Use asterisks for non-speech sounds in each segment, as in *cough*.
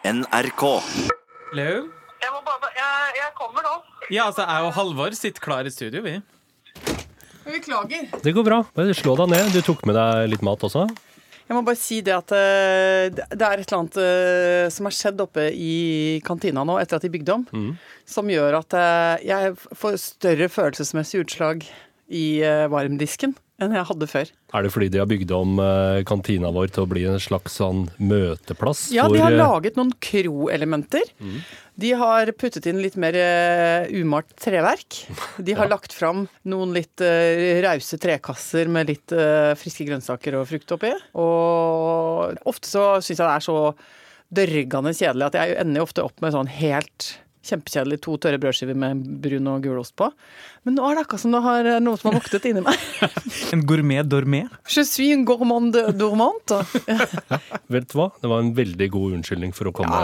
NRK. Hallo? Jeg må bare Jeg, jeg kommer nå. Ja, altså, jeg og Halvor sitter klar i studio, vi. Beklager. Det går bra. Bare slå deg ned. Du tok med deg litt mat også? Jeg må bare si det at eh, det er et eller annet eh, som har skjedd oppe i kantina nå, etter at de bygde om, som gjør at eh, jeg får større følelsesmessig utslag i varmdisken enn jeg hadde før. Er det fordi de har bygd om eh, kantina vår til å bli en slags sånn møteplass? Ja, de har eh, laget noen kroelementer. De har puttet inn litt mer eh, umalt treverk. De har lagt fram noen litt rause trekasser med litt friske grønnsaker og frukt oppi. Og ofte så syns jeg det er så dørgende kjedelig at jeg ender jo ofte opp med sånn helt Kjempekjedelig to tørre brødskiver med brun og gul ost på. Men nå er det akkurat som det har eh, noe som har voktet inni meg. *laughs* En gourmet dormé. Je suis en gourmand dormant. *laughs* Vet du hva? Det var en veldig god unnskyldning for å komme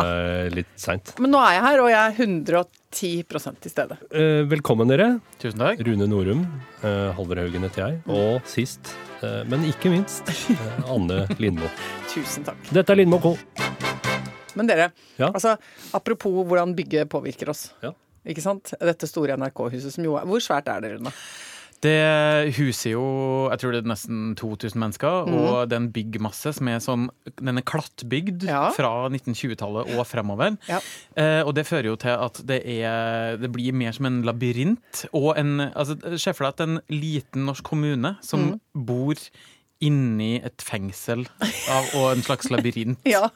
litt seint. Men nå er jeg her, og jeg er 110 til stede. Eh, velkommen, dere. Tusen takk. Rune Norum. Eh, Halvor Haugen heter jeg. Og sist, eh, men ikke minst, eh, Anne Lindmo. *laughs* Tusen takk. Dette er Lindmo Co. Men dere, Ja. altså, apropos hvordan bygget påvirker oss. Ja. Ikke sant? Dette store NRK-huset som jo er Hvor svært er det, Rune? Det huser jo jeg tror det er nesten 2000 mennesker, mm. og det er en byggmasse som er sånn Den er klattbygd Ja. fra 1920-tallet og fremover. Ja. Eh, og det fører jo til at det er Det blir mer som en labyrint. Og en altså, Se for deg at en liten norsk kommune som mm. bor inni et fengsel av, og en slags labyrint. *laughs* Ja.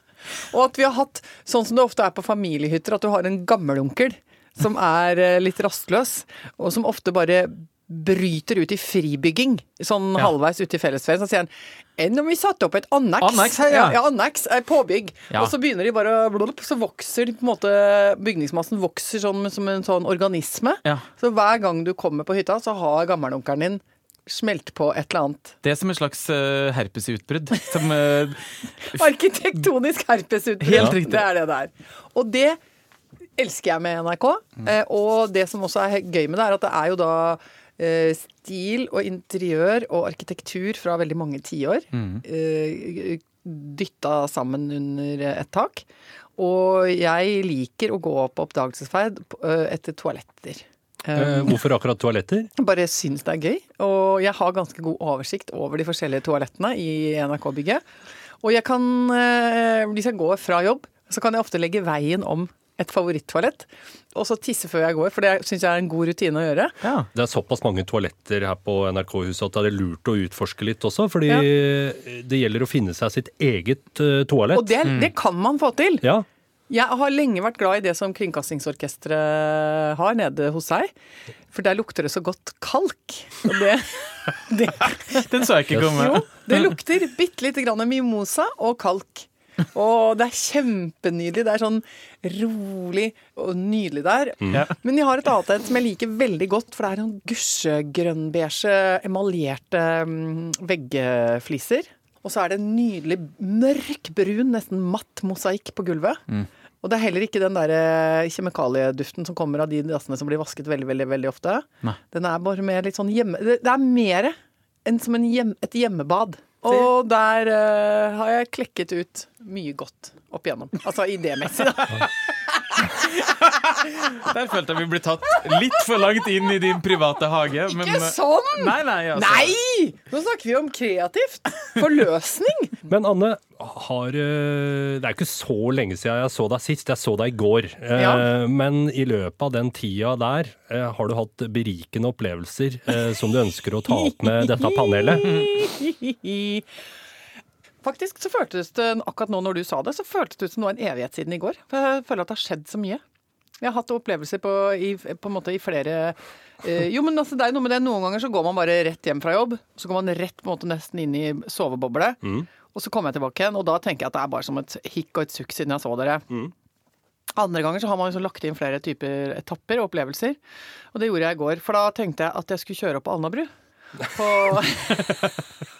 Og at vi har hatt, sånn som det ofte er på familiehytter, at du har en gammelonkel som er eh, litt rastløs, og som ofte bare bryter ut i fribygging, sånn Ja. halvveis ute i fellesferien. Så sier han enn om vi satte opp et anneks? Anneks, ja. ja. ja anneks, er påbygg. Ja. Og så begynner de bare blub, Så vokser på en måte Bygningsmassen vokser sånn, som en sånn organisme. Ja. Så hver gang du kommer på hytta, så har gammelonkelen din smelt på et eller annet. Det er som et slags uh, herpesutbrudd. Som uh, Arkitektonisk herpesutbrudd. Helt riktig. Det er det det er. Og det elsker jeg med NRK. Eh, og det som også er gøy med det, er at det er jo da stil og interiør og arkitektur fra veldig mange tiår. eh, Dytta sammen under et tak. Og jeg liker å gå på oppdagelsesferd etter toaletter. Eh, hvorfor akkurat toaletter? *laughs* Bare syns det er gøy. Og jeg har ganske god oversikt over de forskjellige toalettene i NRK-bygget. Og jeg kan, eh, hvis jeg går fra jobb, så kan jeg ofte legge veien om et favorittoalett. Og så tisse før jeg går, for det syns jeg er en god rutine å gjøre. ja. Det er såpass mange toaletter her på NRK-huset at det er lurt å utforske litt også. Fordi Ja. det gjelder å finne seg sitt eget eh, toalett. Og det, det kan man få til. Ja, Jeg har lenge vært glad i det som Kringkastingsorkesteret har nede hos seg. For der lukter det så godt kalk. Og det, *laughs* det, Den så jeg ikke komme. jo, det lukter bitte lite grann mimosa og kalk. Og det er kjempenydelig. Det er sånn rolig og nydelig der. Mm. Men jeg har et annet et som jeg liker veldig godt, for det er noen gusjegrønnbeige emaljerte mm, veggfliser. Og så er det en nydelig mørkbrun, nesten matt mosaikk på gulvet. Og det er heller ikke den der eh, kjemikalieduften som kommer av de dassene som blir vasket veldig, veldig, veldig ofte. Nei. Den er bare mer litt sånn hjemme... Det det er mer enn som en hjem, et hjemmebad. Og der uh, har jeg klekket ut mye godt opp igjennom. Altså idémessig, da. *laughs* *laughs* Der følte jeg vi ble tatt litt for langt inn i din private hage. men- Ikke sånn! Nei, nei, altså. Nei! Nå snakker vi om kreativt. Forløsning. *laughs* Men Anne, har, eh, det er ikke så lenge siden jeg så deg sist. Jeg så deg i går. Eh, Ja. Men i løpet av den tida der, eh, har du hatt berikende opplevelser eh, som du ønsker å ta opp med dette panelet? *laughs* Faktisk så føltes det akkurat nå når du sa det, så føltes det ut som det var en evighet siden i går. For jeg føler at det har skjedd så mye. Jeg har hatt opplevelser på, i, på en måte i flere eh, Jo, men altså, det er noe med det. Noen ganger så går man bare rett hjem fra jobb. Så går man rett på en måte nesten inn i soveboble. Og så kommer jeg tilbake igjen, og da tenker jeg at det er bare som et hikk og et sukk siden jeg så dere. Andre ganger så har man liksom lagt inn flere typer etapper og opplevelser. Og det gjorde jeg i går. For da tenkte jeg at jeg skulle kjøre opp på Alnabru. På *laughs* *laughs*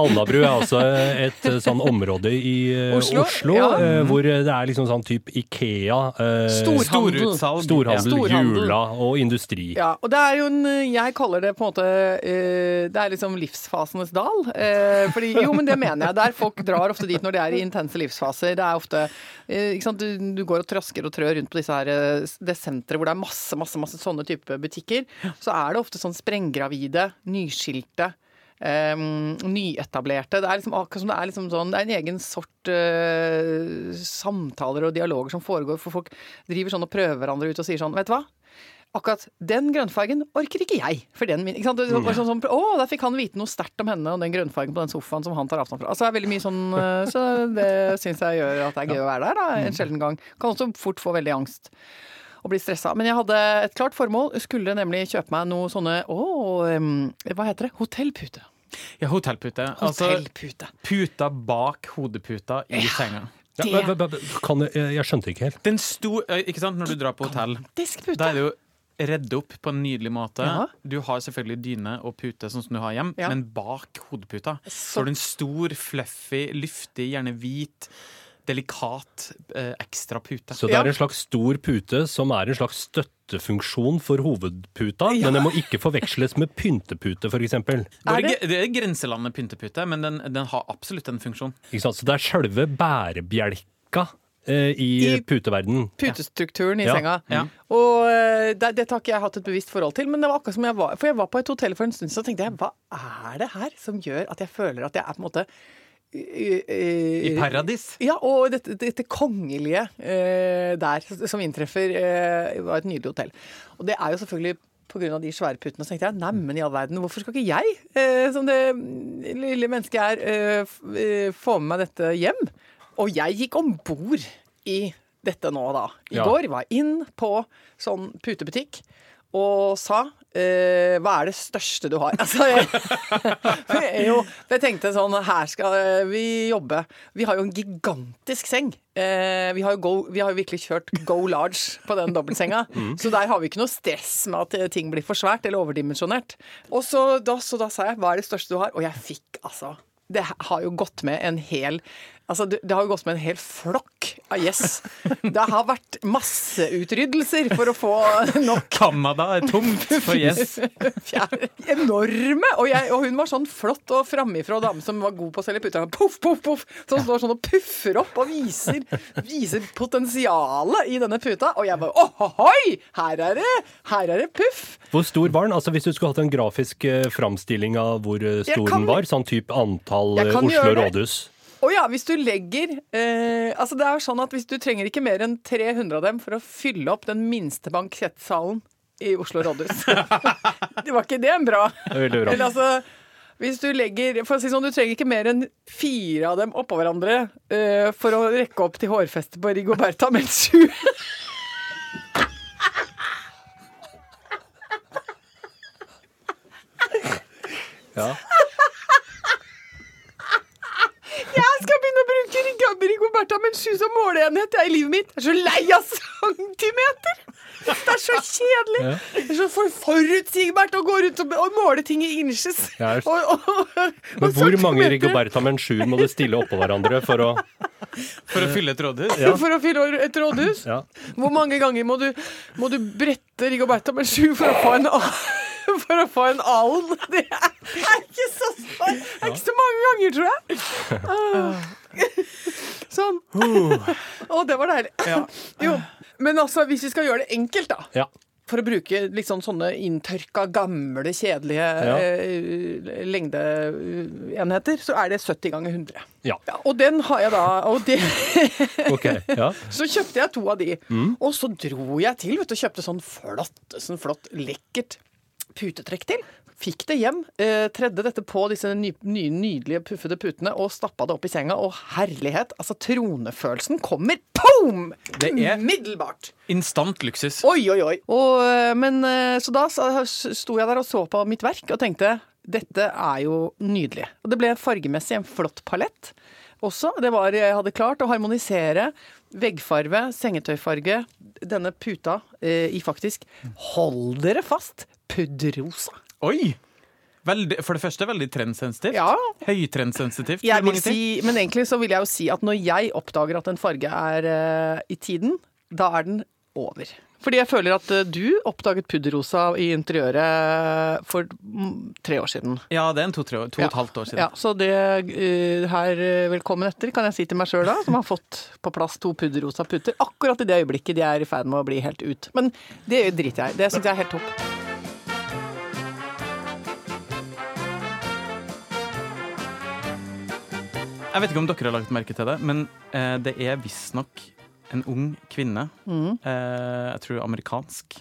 Alnabru er altså et eh, sånn område i eh, Oslo, Oslo, ja. eh, hvor det er liksom sånn type Ikea, eh, Storhandel. Storutsalg. storhandel, Storhandel. Jula og industri. Ja, og det er jo en Jeg kaller det på en måte eh, Det er liksom livsfasenes dal. Eh, fordi, jo, men det mener jeg. Der folk drar ofte dit når de er i intense livsfaser. Det er ofte ikke sant? Du, du går og trasker og trør rundt på disse her, det senteret hvor det er masse, masse, masse sånne type butikker. Så er det ofte sånn sprenggravide, nyskilte. Eh, nyetablerte. Det er liksom det er liksom sånn Det er en egen sort eh, samtaler og dialoger som foregår, for folk driver sånn og prøver hverandre ut og sier sånn Vet du hva? Akkurat den grønnfargen orker ikke jeg. For den min, ikke sant? Var sånn, sånn, å, der fikk han vite noe sterkt om henne og den grønnfargen på den sofaen som han tar avstand fra. Altså, det er veldig mye sånn, eh, så det syns jeg gjør at det er gøy å være der, da, en sjelden gang. Kan også fort få veldig angst og bli stressa. Men jeg hadde et klart formål. Skulle nemlig kjøpe meg noe sånne å, hva heter det? Hotellpute. Ja, hotellpute. Altså puta bak hodeputa i senga. Ja, b, b, kan jeg, jeg skjønte ikke helt. Den sto Ikke sant, når du drar på hotell, da er det jo redd opp på en nydelig måte. Ja. Du har selvfølgelig dyne og pute sånn som du har hjem, Ja. men bak hodeputa Så- så har du en stor, fluffy, luftig, gjerne hvit, delikat eh, ekstra pute. Så det er en slags stor pute som er en slags støttefunksjon for hovedputa, men den må ikke forveksles med pyntepute, f.eks. Det- det er grenselandet pyntepute, men den, den har absolutt en funksjon. Så det er sjølve bærebjelka eh, i, I- puteverden. Putestrukturen i Ja. senga. Ja. Og det, det, dette har ikke jeg hatt et bevisst forhold til, men det var akkurat som jeg var For jeg var på et hotell for en stund siden, så tenkte jeg hva er det her som gjør at jeg føler at jeg er på en måte eh, I, I paradis. Ja, og dette, dette kongelige eh, der som inntreffer, eh, var et nydelig hotell. Og det er jo selvfølgelig pga. de svære puttene. Så tenkte jeg neimen i all verden, hvorfor skal ikke jeg, eh, som det lille mennesket er, eh, eh, få med meg dette hjem? Og jeg gikk om bord i dette nå, da. I Ja. går var jeg inn på sånn putebutikk og sa eh, hva er det største du har? *laughs* Altså, jeg, jo, jeg tenkte sånn Her skal vi jobbe. Vi har jo en gigantisk seng. Uh, vi, har jo go, vi har jo virkelig kjørt go large på den dobbeltsenga. *laughs* Så der har vi ikke noe stress med at eh, ting blir for svært eller overdimensjonert. Og så da, så da sa jeg hva er det største du har? Og jeg fikk altså det har jo gått med en hel Altså, det, det har jo gått med en hel flokk av gjess. Det har vært masseutryddelser for å få nok Canada er tomt for gjess. *laughs* Enorme! Og, jeg, og hun var sånn flott og framifrå dame som var god på å selge puter. Poff, poff, poff! Som står sånn og puffer opp og viser, viser potensialet i denne puta. Og jeg bare ohoi! Her er det, her er det puff! Hvor stor var den? Altså Hvis du skulle hatt en grafisk eh, framstilling av hvor eh, stor kan- den var, sånn type antall eh, Oslo gjøre rådhus. Ja, hvis du legger eh, Altså det er sånn at hvis du trenger ikke mer enn 300 av dem for å fylle opp den minste bankettsalen i Oslo rådhus. *laughs* det var ikke det en bra? Det bra. Eller altså hvis du legger For å si sånn, du trenger ikke mer enn fire av dem oppå hverandre eh, for å rekke opp til hårfestet på Rigoberta, men sju Ja. Jeg skal begynne å bruke Rig- Rigoberta men sju som måleenhet i livet mitt. Jeg er så lei av centimeter! Det er så kjedelig. Ja. Det er så for forutsigbart å gå rundt og, og måle ting i inches. Ja, Og, og, og, Men hvor mange Rigoberta Menchur må du stille oppå hverandre for å For å fylle et rådhus. Ja. For å fylle et rådhus? Ja. Hvor mange ganger må du, må du brette Rigoberta med sju for å få en a- *laughs* for å få en alen. *laughs* Det er, er ikke så det er ikke så mange ganger, tror jeg. Ah. *laughs* Sånn. Å, det var deilig. Jo. Men altså, hvis vi skal gjøre det enkelt, da. For å bruke liksom sånne inntørka, gamle, kjedelige Ja. eh, lengdeenheter, så er det 70 ganger 100. Ja. Ja, og den har jeg da Og det okay, Ja. Så kjøpte jeg to av de. Og så dro jeg til vet du, og kjøpte sånn flott, sånn flott lekkert putetrekk til. Fikk det hjem, eh, tredde dette på disse ny, ny, nydelige puffede putene og stappa det opp i senga. Og herlighet, altså tronefølelsen kommer boom! Det er- Umiddelbart. Instant luksus. Oi, oi, oi. Og, eh, men, eh, så da sto jeg der og så på mitt verk og tenkte dette er jo nydelig. Og det ble fargemessig en flott palett også. Det var, jeg hadde klart å harmonisere veggfarve, sengetøyfarge, denne puta eh, i faktisk, hold dere fast, pudderrosa. Oi! Veldig, for det første veldig trendsensitivt. Ja. Høytrendsensitivt. Jeg vil vil si. men egentlig så vil jeg jo si at når jeg oppdager at en farge er uh, i tiden, da er den over. Fordi jeg føler at eh, du oppdaget pudderrosa i interiøret for mm, tre år siden. Ja, det er en to-tre år, to og et Ja. halvt år siden. Ja, så det uh, her eh, velkommen etter, kan jeg si til meg sjøl da, som har fått på plass to pudderrosa putter Akkurat i det øyeblikket de er i ferd med å bli helt ut. Men det driter jeg i. Det syns jeg er helt topp. Jeg vet ikke om dere har lagt merke til det, men eh, det er visstnok en ung kvinne, Mm. eh, jeg tror amerikansk,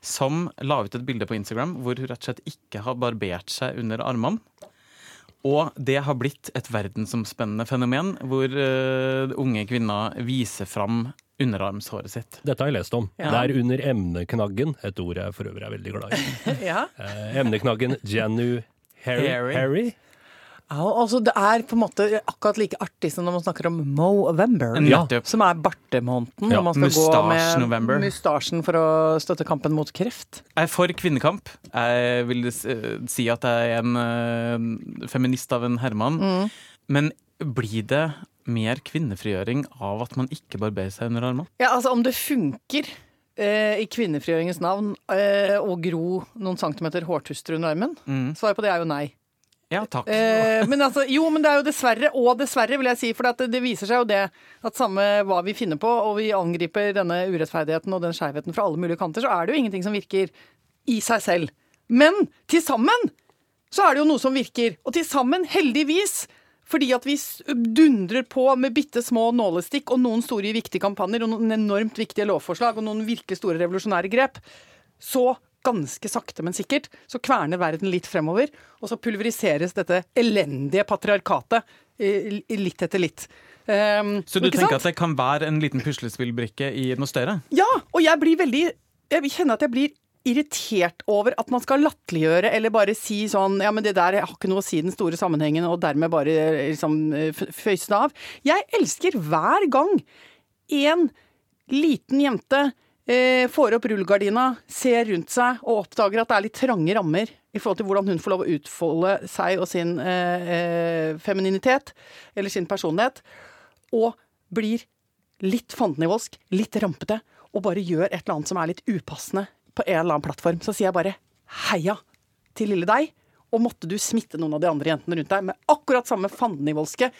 som la ut et bilde på Instagram hvor hun rett og slett ikke har barbert seg under armene. Og det har blitt et verdensomspennende fenomen, hvor uh, unge kvinner viser fram underarmshåret sitt. Dette har jeg lest om. Ja. Det er under emneknaggen, et ord jeg for øvrig er veldig glad i. *laughs* Ja. Eh, emneknaggen Janu Harry. Harry. Ja, altså Det er på en måte akkurat like artig som når man snakker om Movember. Ja. Som er bartemåneden. Ja, når man skal gå med mustasjen for å støtte kampen mot kreft. Jeg er for kvinnekamp. Jeg vil eh, si at jeg er en eh, feminist av en herremann. Mm. Men blir det mer kvinnefrigjøring av at man ikke barberer seg under armene? Ja, altså Om det funker eh, i kvinnefrigjøringens navn å gro noen centimeter hårtuster under armen, Mm. svaret på det er jo nei. Ja, takk. Eh, men altså, jo, men det er jo dessverre, og dessverre, vil jeg si. For det, det viser seg jo det at samme hva vi finner på, og vi angriper denne urettferdigheten og den skjevheten fra alle mulige kanter, så er det jo ingenting som virker i seg selv. Men til sammen så er det jo noe som virker. Og til sammen, heldigvis, fordi at vi dundrer på med bitte små nålestikk og noen store viktige kampanjer og noen enormt viktige lovforslag og noen virkelig store revolusjonære grep, så ganske sakte, men sikkert, så kverner verden litt fremover, og så pulveriseres dette elendige patriarkatet litt etter litt. Um, Så du tenker sant? at det kan være en liten puslespillbrikke i noe større? Ja, og jeg blir veldig Jeg kjenner at jeg blir irritert over at man skal latterliggjøre eller bare si sånn Ja, men det der har ikke noe å si i den store sammenhengen, og dermed bare eh, liksom eh, føyse det av. Jeg elsker hver gang en liten jente eh, får opp rullegardina, ser rundt seg og oppdager at det er litt trange rammer i forhold til hvordan hun får lov å utfolde seg og sin eh, eh, femininitet, eller sin personlighet, og blir litt fandenivoldsk, litt rampete, og bare gjør et eller annet som er litt upassende på en eller annen plattform, så sier jeg bare heia til lille deg, og måtte du smitte noen av de andre jentene rundt deg med akkurat samme fandenivoldske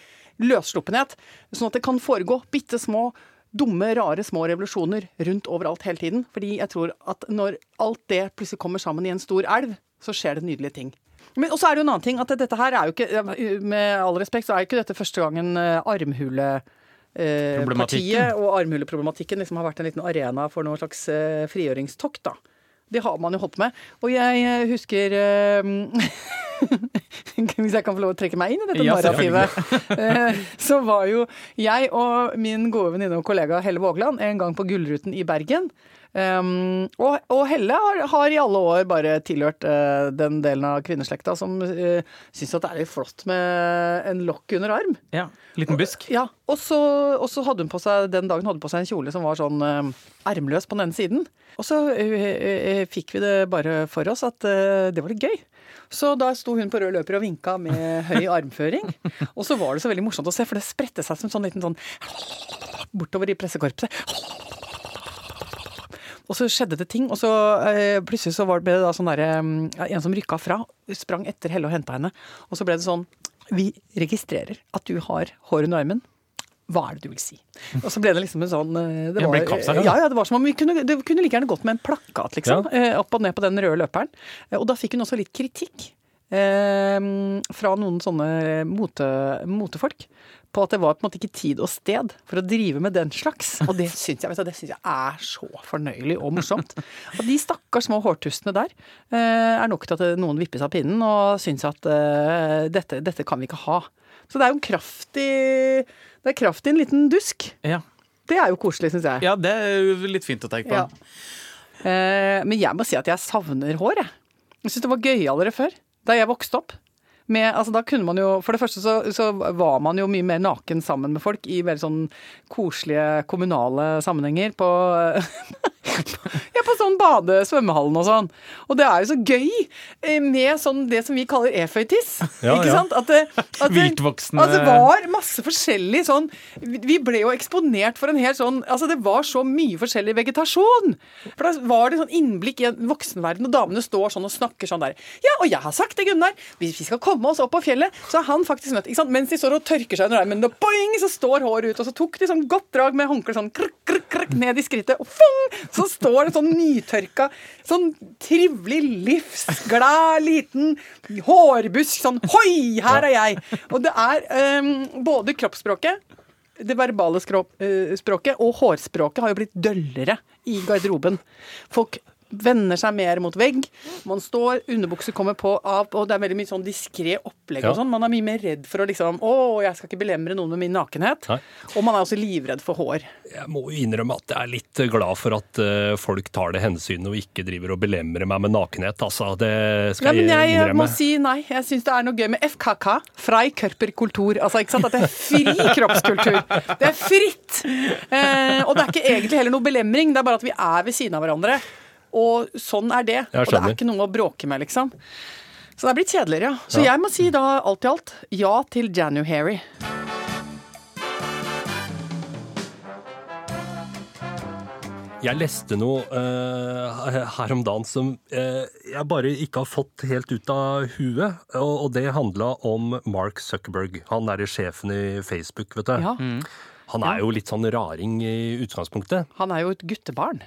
løssluppenhet, sånn at det kan foregå bitte små, dumme, rare små revolusjoner rundt overalt hele tiden. Fordi jeg tror at når alt det plutselig kommer sammen i en stor elv, så skjer det nydelige ting. Men også er det jo en annen ting, at dette her er jo ikke, med all respekt, så er jo ikke dette første gangen eh, armhule eh, partiet og armhuleproblematikken liksom har vært en liten arena for noe slags eh, frigjøringstokt, da. Det har man jo holdt på med. Og jeg eh, husker eh, *laughs* Hvis jeg kan få lov å trekke meg inn i dette Ja, narrativet. eh, så var jo jeg og min gode venninne og kollega Helle Vågland en gang på Gullruten i Bergen. Um, og, og Helle har, har i alle år bare tilhørt uh, den delen av kvinneslekta som uh, syns at det er litt flott med en lokk under arm. Ja. Liten busk. Ja, og så, og så hadde hun på seg den dagen hadde hun på seg en kjole som var sånn uh, ermløs på den ene siden. Og så uh, eh, fikk vi det bare for oss at eh, det var litt gøy. Så da sto hun på rød løper og vinka med *laughs* høy armføring. Og så var det så veldig morsomt å se, for det spredte seg som sånn liten sånn bortover i pressekorpset. Og så skjedde det ting, og så eh, plutselig så var det da sånn derre En som rykka fra, sprang etter Helle og henta henne. Og så ble det sånn Vi registrerer at du har hår under armen. Hva er det du vil si? Og så ble det liksom en sånn eh, det var, ja, ja, det var som om vi kunne, det kunne like gjerne gått med en plakat, liksom. Ja. Opp og ned på den røde løperen. Eh, Og da fikk hun også litt kritikk. Eh, fra noen sånne mote, motefolk. På at det var på en måte ikke tid og sted for å drive med den slags. Og det *laughs* syns jeg, du, det synes jeg er så fornøyelig og morsomt. Og de stakkars små hårtustene der eh, er nok til at noen vippes av pinnen og syns at eh, dette, dette kan vi ikke ha. Så det er jo kraft i Det er kraft i en liten dusk. Ja. Det er jo koselig, syns jeg. ja, det er jo litt fint å tenke på. Ja. Eh, men jeg må si at jeg savner hår, jeg. Jeg syns det var gøyalere før. Da jeg vokste opp. Med, altså da kunne man jo, For det første så, så var man jo mye mer naken sammen med folk i veldig sånn koselige kommunale sammenhenger på *laughs* *laughs* ja, på sånn bade, svømmehallen og sånn. Og det er jo så gøy eh, med sånn det som vi kaller eføytiss. Ja, ikke ja. sant? At at Viltvoksne- at det var masse forskjellig sånn Vi ble jo eksponert for en helt sånn Altså, det var så mye forskjellig vegetasjon. For da var det sånn innblikk i en voksenverden, og damene står sånn og snakker sånn der. Ja, og jeg har sagt det, Gunnar. Hvis vi skal komme oss opp på fjellet, så er han faktisk nødt ikke sant? Mens de står og tørker seg under armen, og boing, så står håret ut. Og så tok de sånn godt drag med håndkleet sånn krk, krk, krk, ned i skrittet, og fong, så står det sånn nytørka, sånn trivelig, livsglad liten hårbusk. Sånn hoi, her er jeg! Og det er um, både kroppsspråket det verbale eh, språket og hårspråket har jo blitt døllere i garderoben. Folk vender seg mer mot vegg. Man står, underbukser kommer på av, og det er veldig mye sånn diskré opplegg Ja. og sånn. Man er mye mer redd for å liksom Å, jeg skal ikke belemre noen med min nakenhet. Nei. Og man er også livredd for hår. Jeg må jo innrømme at jeg er litt glad for at eh, folk tar det hensynet og ikke driver og belemrer meg med nakenhet. Altså, det Ja, skal men jeg jeg innrømme. må si nei. Jeg syns det er noe gøy med FKK. Frei Körperkultur. Altså, ikke sant? At det er fri *laughs* kroppskultur. Det er fritt! Eh, og det er ikke egentlig heller noe belemring, det er bare at vi er ved siden av hverandre. Og sånn er det. Og det er ikke noe å bråke med, liksom. Så det er blitt kjedeligere, ja. Så jeg må si da alt i alt ja til January. Jeg leste noe uh, her om dagen som uh, jeg bare ikke har fått helt ut av huet. Og, og det handla om Mark Zuckerberg. Han derre sjefen i Facebook, vet du. Ja. Han er jo litt sånn raring i utgangspunktet. Han er jo et guttebarn.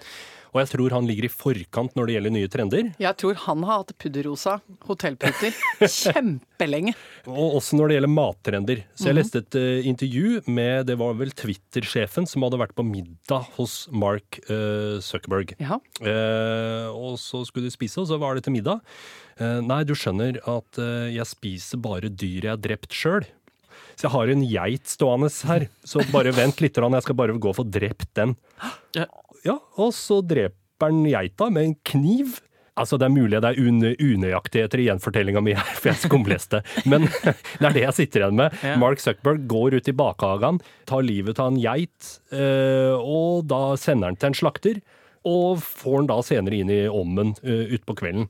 Og jeg tror han ligger i forkant når det gjelder nye trender. Jeg tror han har hatt pudderrosa hotellputer *laughs* kjempelenge. Og også når det gjelder mattrender. Så jeg leste et uh, intervju med det var vel Twitter-sjefen som hadde vært på middag hos Mark uh, Zuckerberg. Ja. Uh, og så skulle de spise, og så var det til middag. Nei, du skjønner at jeg spiser bare dyr jeg har drept sjøl. Så jeg har en geit stående her, så bare vent litt, jeg skal bare gå og få drept den. Ja. Og så dreper han geita med en kniv. Altså, Det er mulig det er un unøyaktigheter i gjenfortellinga mi her, for jeg skumleste, men *laughs* det er det jeg sitter igjen med. Mark Zuckerberg går ut i bakhagen, tar livet av en geit, eh, og da sender han til en slakter. Og får han da senere inn i ommen uh, utpå kvelden.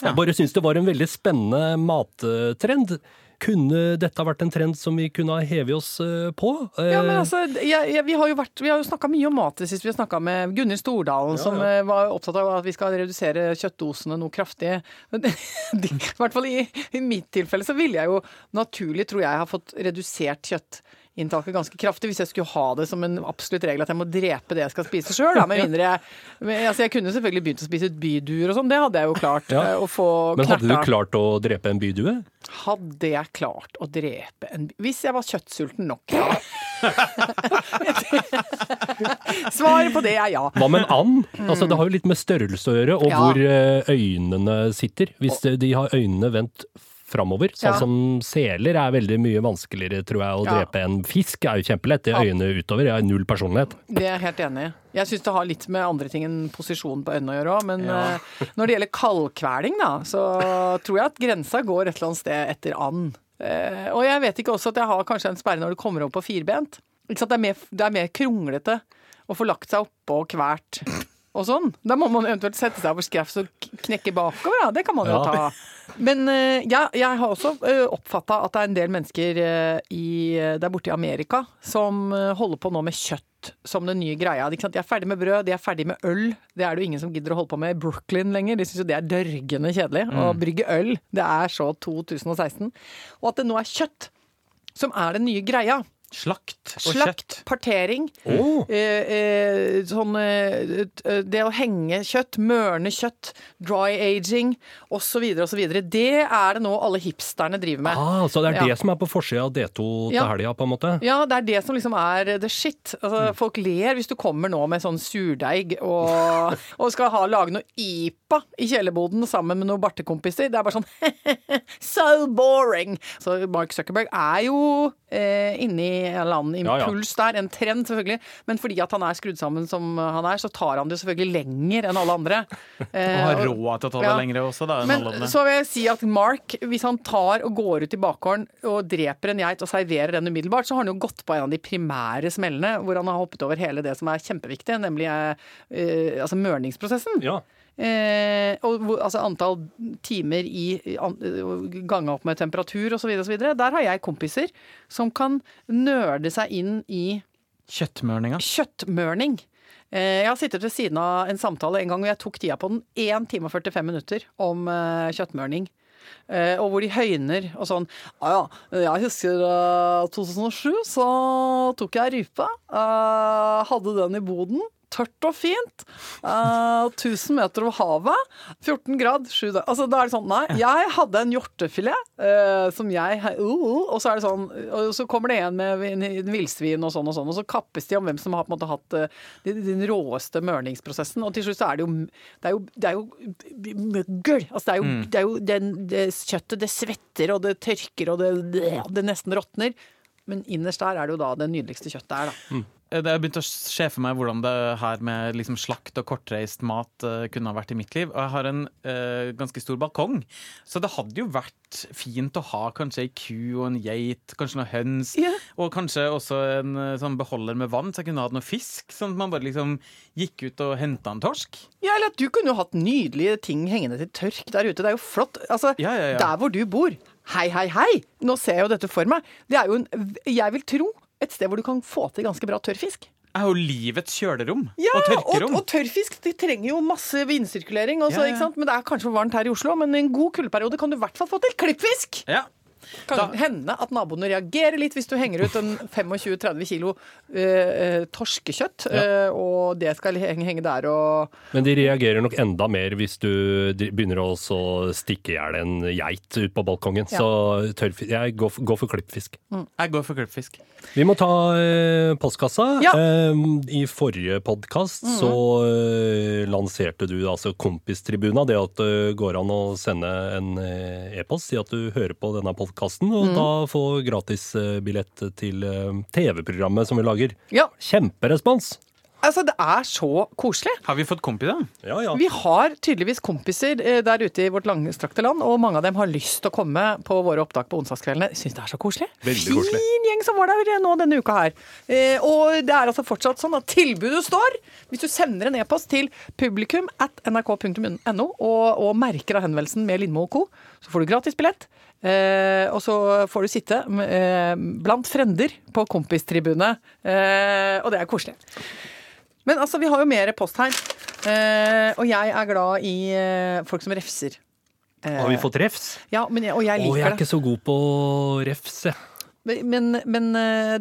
Jeg bare syns det var en veldig spennende mattrend. Kunne dette vært en trend som vi kunne ha hevet oss eh, på? Ja, men Eh, altså, jeg, jeg, vi har jo, vært- vi har jo snakka mye om mat sist. Vi har snakka med Gunhild Stordalen, som ja. var opptatt av at vi skal redusere kjøttdosene noe kraftig. *laughs* I hvert fall i, i mitt tilfelle så ville jeg jo naturlig, tror jeg, ha fått redusert kjøttinntaket ganske kraftig hvis jeg skulle ha det som en absolutt regel at jeg må drepe det jeg skal spise sjøl. Med mindre jeg men, altså, Jeg kunne selvfølgelig begynt å spise et byduer og sånn, det hadde jeg jo klart. Ja. eh, Å få men hadde du klart å drepe en bydue? Hadde jeg klart å drepe en Hvis jeg var kjøttsulten nok, ja. *laughs* Svaret på det er ja. Hva med en and? Altså, det har jo litt med størrelse å gjøre, og Ja. hvor eh, øynene sitter. Hvis de- de har øynene vendt framover, sånn Ja. som seler er veldig mye vanskeligere, tror jeg, å Ja. drepe en fisk. er jo kjempelett. Det Ja. er øynene utover. Jeg har null personlighet. Det er jeg helt enig i. Jeg syns det har litt med andre ting enn posisjonen på øynene å gjøre òg, men ja. når det gjelder kaldkveling, da, så tror jeg at grensa går et eller annet sted etter and. Eh, og jeg vet ikke også at jeg har kanskje en sperre når du kommer opp på firbent. Det, er mer, det er mer kronglete å få lagt seg oppå og kvært og sånn. Da må man eventuelt sette seg over skrafs og knekke bakover, da. Det kan man jo ta. Men ja, jeg, jeg har også uh, oppfatta at det er en del mennesker eh, i, der borte i Amerika som eh, holder på nå med kjøtt som den nye greia. Ikke sant? De er ferdig med brød, de er ferdig med øl. Det er det jo ingen som gidder å holde på med i Brooklyn lenger. De syns jo det er dørgende kjedelig å brygge øl. Det er så 2016. Og at det nå er kjøtt som er den nye greia. Slakt og Slakt, kjøtt. partering. Oh. Eh, eh, sånn eh, Det å henge kjøtt, mørne kjøtt, dry aging osv. osv. Det er det nå alle hipsterne driver med. Ah, så det er Ja. det som er på forsida av D2 til Ja. helga, på en måte? Ja, det er det som liksom er the shit. Altså, Folk ler hvis du kommer nå med sånn surdeig og, *laughs* og skal ha, lage noe IPA i kjellerboden sammen med noen bartekompiser. Det er bare sånn *laughs* So boring! Så Mark Zuckerberg er jo eh, inni en eller annen Ja, ja. impuls der, en trend selvfølgelig. Men fordi at han er skrudd sammen som han er, så tar han det selvfølgelig lenger enn alle andre. *laughs* Eh, Og har råd til å ta det Ja. lengre også, da. enn men alle andre. så vil jeg si at Mark, hvis han tar og går ut i bakgården og dreper en geit og serverer den umiddelbart, så har han jo gått på en av de primære smellene hvor han har hoppet over hele det som er kjempeviktig, nemlig eh, eh, altså mørningsprosessen. Ja. Eh, og altså antall timer i an, ganga opp med temperatur osv. osv. Der har jeg kompiser som kan nerde seg inn i Kjøttmørninga. kjøttmørning. Eh, Jeg har sittet ved siden av en samtale en gang og jeg tok tida på den 1 time og 45 minutter om eh, kjøttmørning. Eh, og hvor de høyner og sånn Ja ja, jeg husker eh, 2007, så tok jeg rype. eh, hadde den i boden. Tørt og fint. Uh, 1000 meter over havet. 14 grad. 7 dager. Altså, da er det sånn, nei. Jeg hadde en hjortefilet uh, som jeg uh, uh, Og så er det sånn Og så kommer det en med en, en villsvin og sånn og sånn, og så kappes de om hvem som har på en måte hatt eh, den, den råeste mørningsprosessen. Og til slutt så er det jo Det er jo, det er jo møggel. Altså, det er jo, det er jo den, det kjøttet, det svetter, og det tørker, og det, det nesten råtner. Men innerst der er det jo da det nydeligste kjøttet er, da. Eh, Det har begynt å se for meg hvordan det her med liksom slakt og kortreist mat eh, kunne ha vært i mitt liv. Og jeg har en uh, ganske stor balkong, så det hadde jo vært fint å ha kanskje ei ku og en geit, kanskje noen høns, yeah. og kanskje også en eh, sånn beholder med vann, så jeg kunne hatt noe fisk. Sånn at man bare liksom gikk ut og henta en torsk. Ja, eller at du kunne jo hatt nydelige ting hengende til tørk der ute. Det er jo flott. Altså, Ja, ja, ja. der hvor du bor. Hei, hei, hei! Nå ser jeg jo dette for meg. Det er jo en, jeg vil tro, et sted hvor du kan få til ganske bra tørrfisk. Det er jo livets kjølerom Ja, og og, tørkerom. og tørrfisk de trenger jo masse vindsirkulering. Også, Ja, ja. Men det er kanskje for varmt her i Oslo. Men en god kuldeperiode kan du i hvert fall få til klippfisk! Ja. Kan Da- hende at naboene reagerer litt hvis du henger ut en *laughs* 25-30 kilo eh, torskekjøtt, torskekjøtt, eh, og det skal henge, henge der og Men de reagerer nok enda mer hvis du begynner å stikke i hjel en geit ut på balkongen. Ja. Så tørrfisk Jeg går for, går for klippfisk. Jeg går for klippfisk. Vi må ta eh, postkassa. Ja. Eh, I forrige podkast så eh, lanserte du altså Kompistribuna. Det at det går an å sende en eh, e-post, si at du hører på denne podkasten, og da få gratisbillett til eh, TV-programmet som vi lager. Ja, Kjemperespons! altså det er så koselig. Har vi fått kompiser? Ja, ja. Vi har tydeligvis kompiser eh, der ute i vårt langstrakte land, og mange av dem har lyst til å komme på våre opptak på onsdagskveldene. Syns det er så koselig. Veldig koselig. Fin gjeng som var der nå denne uka her. Eh, og det er altså fortsatt sånn at tilbudet står. Hvis du sender en e-post til publikum at nrk.no og, og merker av henvendelsen med Lindmo og co., så får du gratis billett. Eh, og så får du sitte eh, blant frender på kompistribunet, eh, og det er koselig. Men altså, vi har jo mer post her. Eh, og jeg er glad i eh, folk som refser. Eh, Har vi fått refs? Ja, men jeg, og jeg Å, liker jeg er det. ikke så god på refs, jeg. Men, men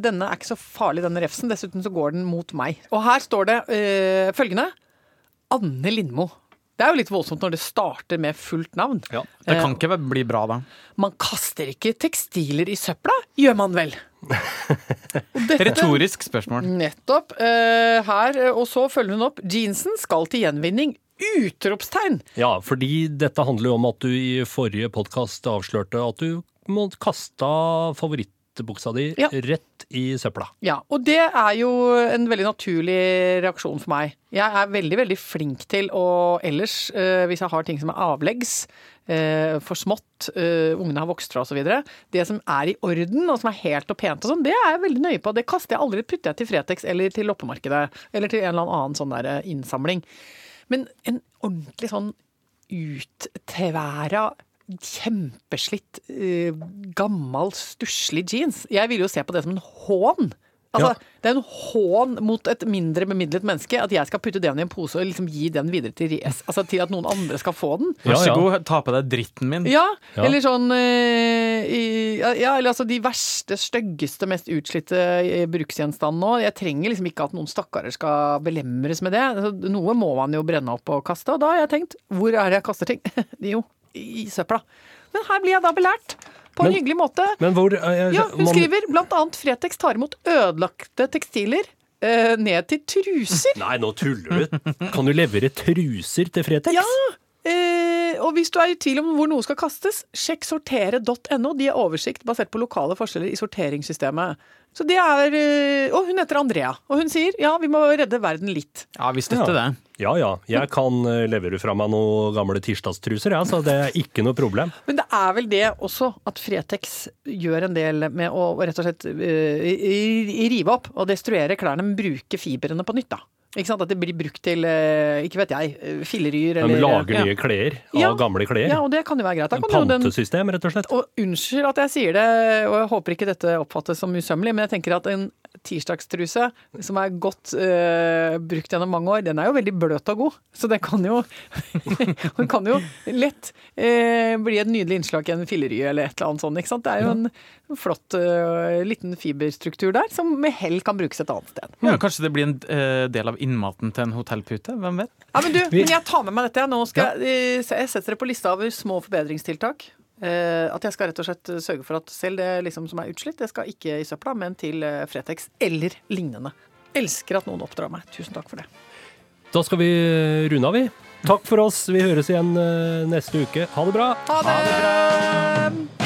denne er ikke så farlig, denne refsen. Dessuten så går den mot meg. Og her står det eh, følgende. Anne Lindmo. Det er jo litt voldsomt når det starter med fullt navn. Ja. Det Eh, kan ikke bli bra, da. Man kaster ikke tekstiler i søpla, gjør man vel? *laughs* Dette- Retorisk spørsmål. Nettopp. eh, her, eh, og så følger hun opp. Jeansen skal til gjenvinning. Utropstegn! Ja, fordi dette handler jo om at du i forrige podkast avslørte at du kasta kaste favorittbuksa di Ja. rett i søpla. Ja, og det er jo en veldig naturlig reaksjon for meg. Jeg er veldig, veldig flink til å ellers, eh, hvis jeg har ting som er avleggs, eh, for smått, eh, ungene har vokst fra osv. Det som er i orden og som er helt og pent og sånn, det er jeg veldig nøye på. Det kaster jeg aldri, putter jeg til Fretex eller til loppemarkedet. Eller til en eller annen sånn der innsamling. Men en ordentlig sånn uttværa kjempeslitt, eh, gammel, stusslig jeans. Jeg vil jo se på det som en hån. Altså, Ja. Det er en hån mot et mindre bemidlet menneske at jeg skal putte den i en pose og liksom gi den videre til, res- altså til at noen andre skal få den. Vær så god, ta på deg dritten min. Ja, Ja. eller sånn eh, i, Ja, eller altså de verste, styggeste, mest utslitte eh, bruksgjenstandene nå. Jeg trenger liksom ikke at noen stakkarer skal belemres med det. Altså, Noe må man jo brenne opp og kaste, og da har jeg tenkt hvor er det jeg kaster ting? *laughs* jo, i søpla. Men her blir jeg da belært. På en Men- hyggelig måte. Men hvor jeg, Ja, hun man- skriver blant annet Fretex tar imot ødelagte tekstiler eh, ned til truser. Nei, nå tuller du. Kan du levere truser til Fretex? Ja! Eh, og hvis du er i tvil om hvor noe skal kastes, sjekk sortere.no. De har oversikt basert på lokale forskjeller i sorteringssystemet. Så det er, eh, Og hun heter Andrea, og hun sier ja, vi må redde verden litt. Ja, vi støtter Ja. det. Ja ja, jeg kan eh, levere fra meg noen gamle tirsdagstruser, ja, så det er ikke noe problem. *laughs* Men det er vel det også at Fretex gjør en del med å rett og slett i- i- rive opp og destruere klærne, men bruke fibrene på nytt, da. Ikke sant? At det blir brukt til, eh, ikke vet jeg, fillerier eller De lager ja. klær av Ja. gamle klær. Ja, og det kan jo være greit. Pantesystem, rett og slett. Og unnskyld at jeg sier det, og jeg håper ikke dette oppfattes som usømmelig, men jeg tenker at en tirsdagstruse som er godt uh, brukt gjennom mange år, den er jo veldig bløt og god. Så den kan jo, *laughs* den kan jo lett uh, bli et nydelig innslag i en fillery eller et eller annet sånt. Ikke sant? Det er jo en flott uh, liten fiberstruktur der, som med hell kan brukes et annet sted. Ja, kanskje det blir en del av innmaten til en hotellpute? Hvem vet? Ja, men du, men jeg tar med meg dette. Nå skal jeg, jeg setter det på lista over små forbedringstiltak. Eh, at jeg skal rett og slett sørge for at selv det liksom som er utslitt, det skal ikke i søpla, men til eh, Fretex eller lignende. Elsker at noen oppdrar meg. Tusen takk for det. Da skal vi eh, runde av, vi. Takk for oss. Vi høres igjen neste uke. Ha det bra. Ha det!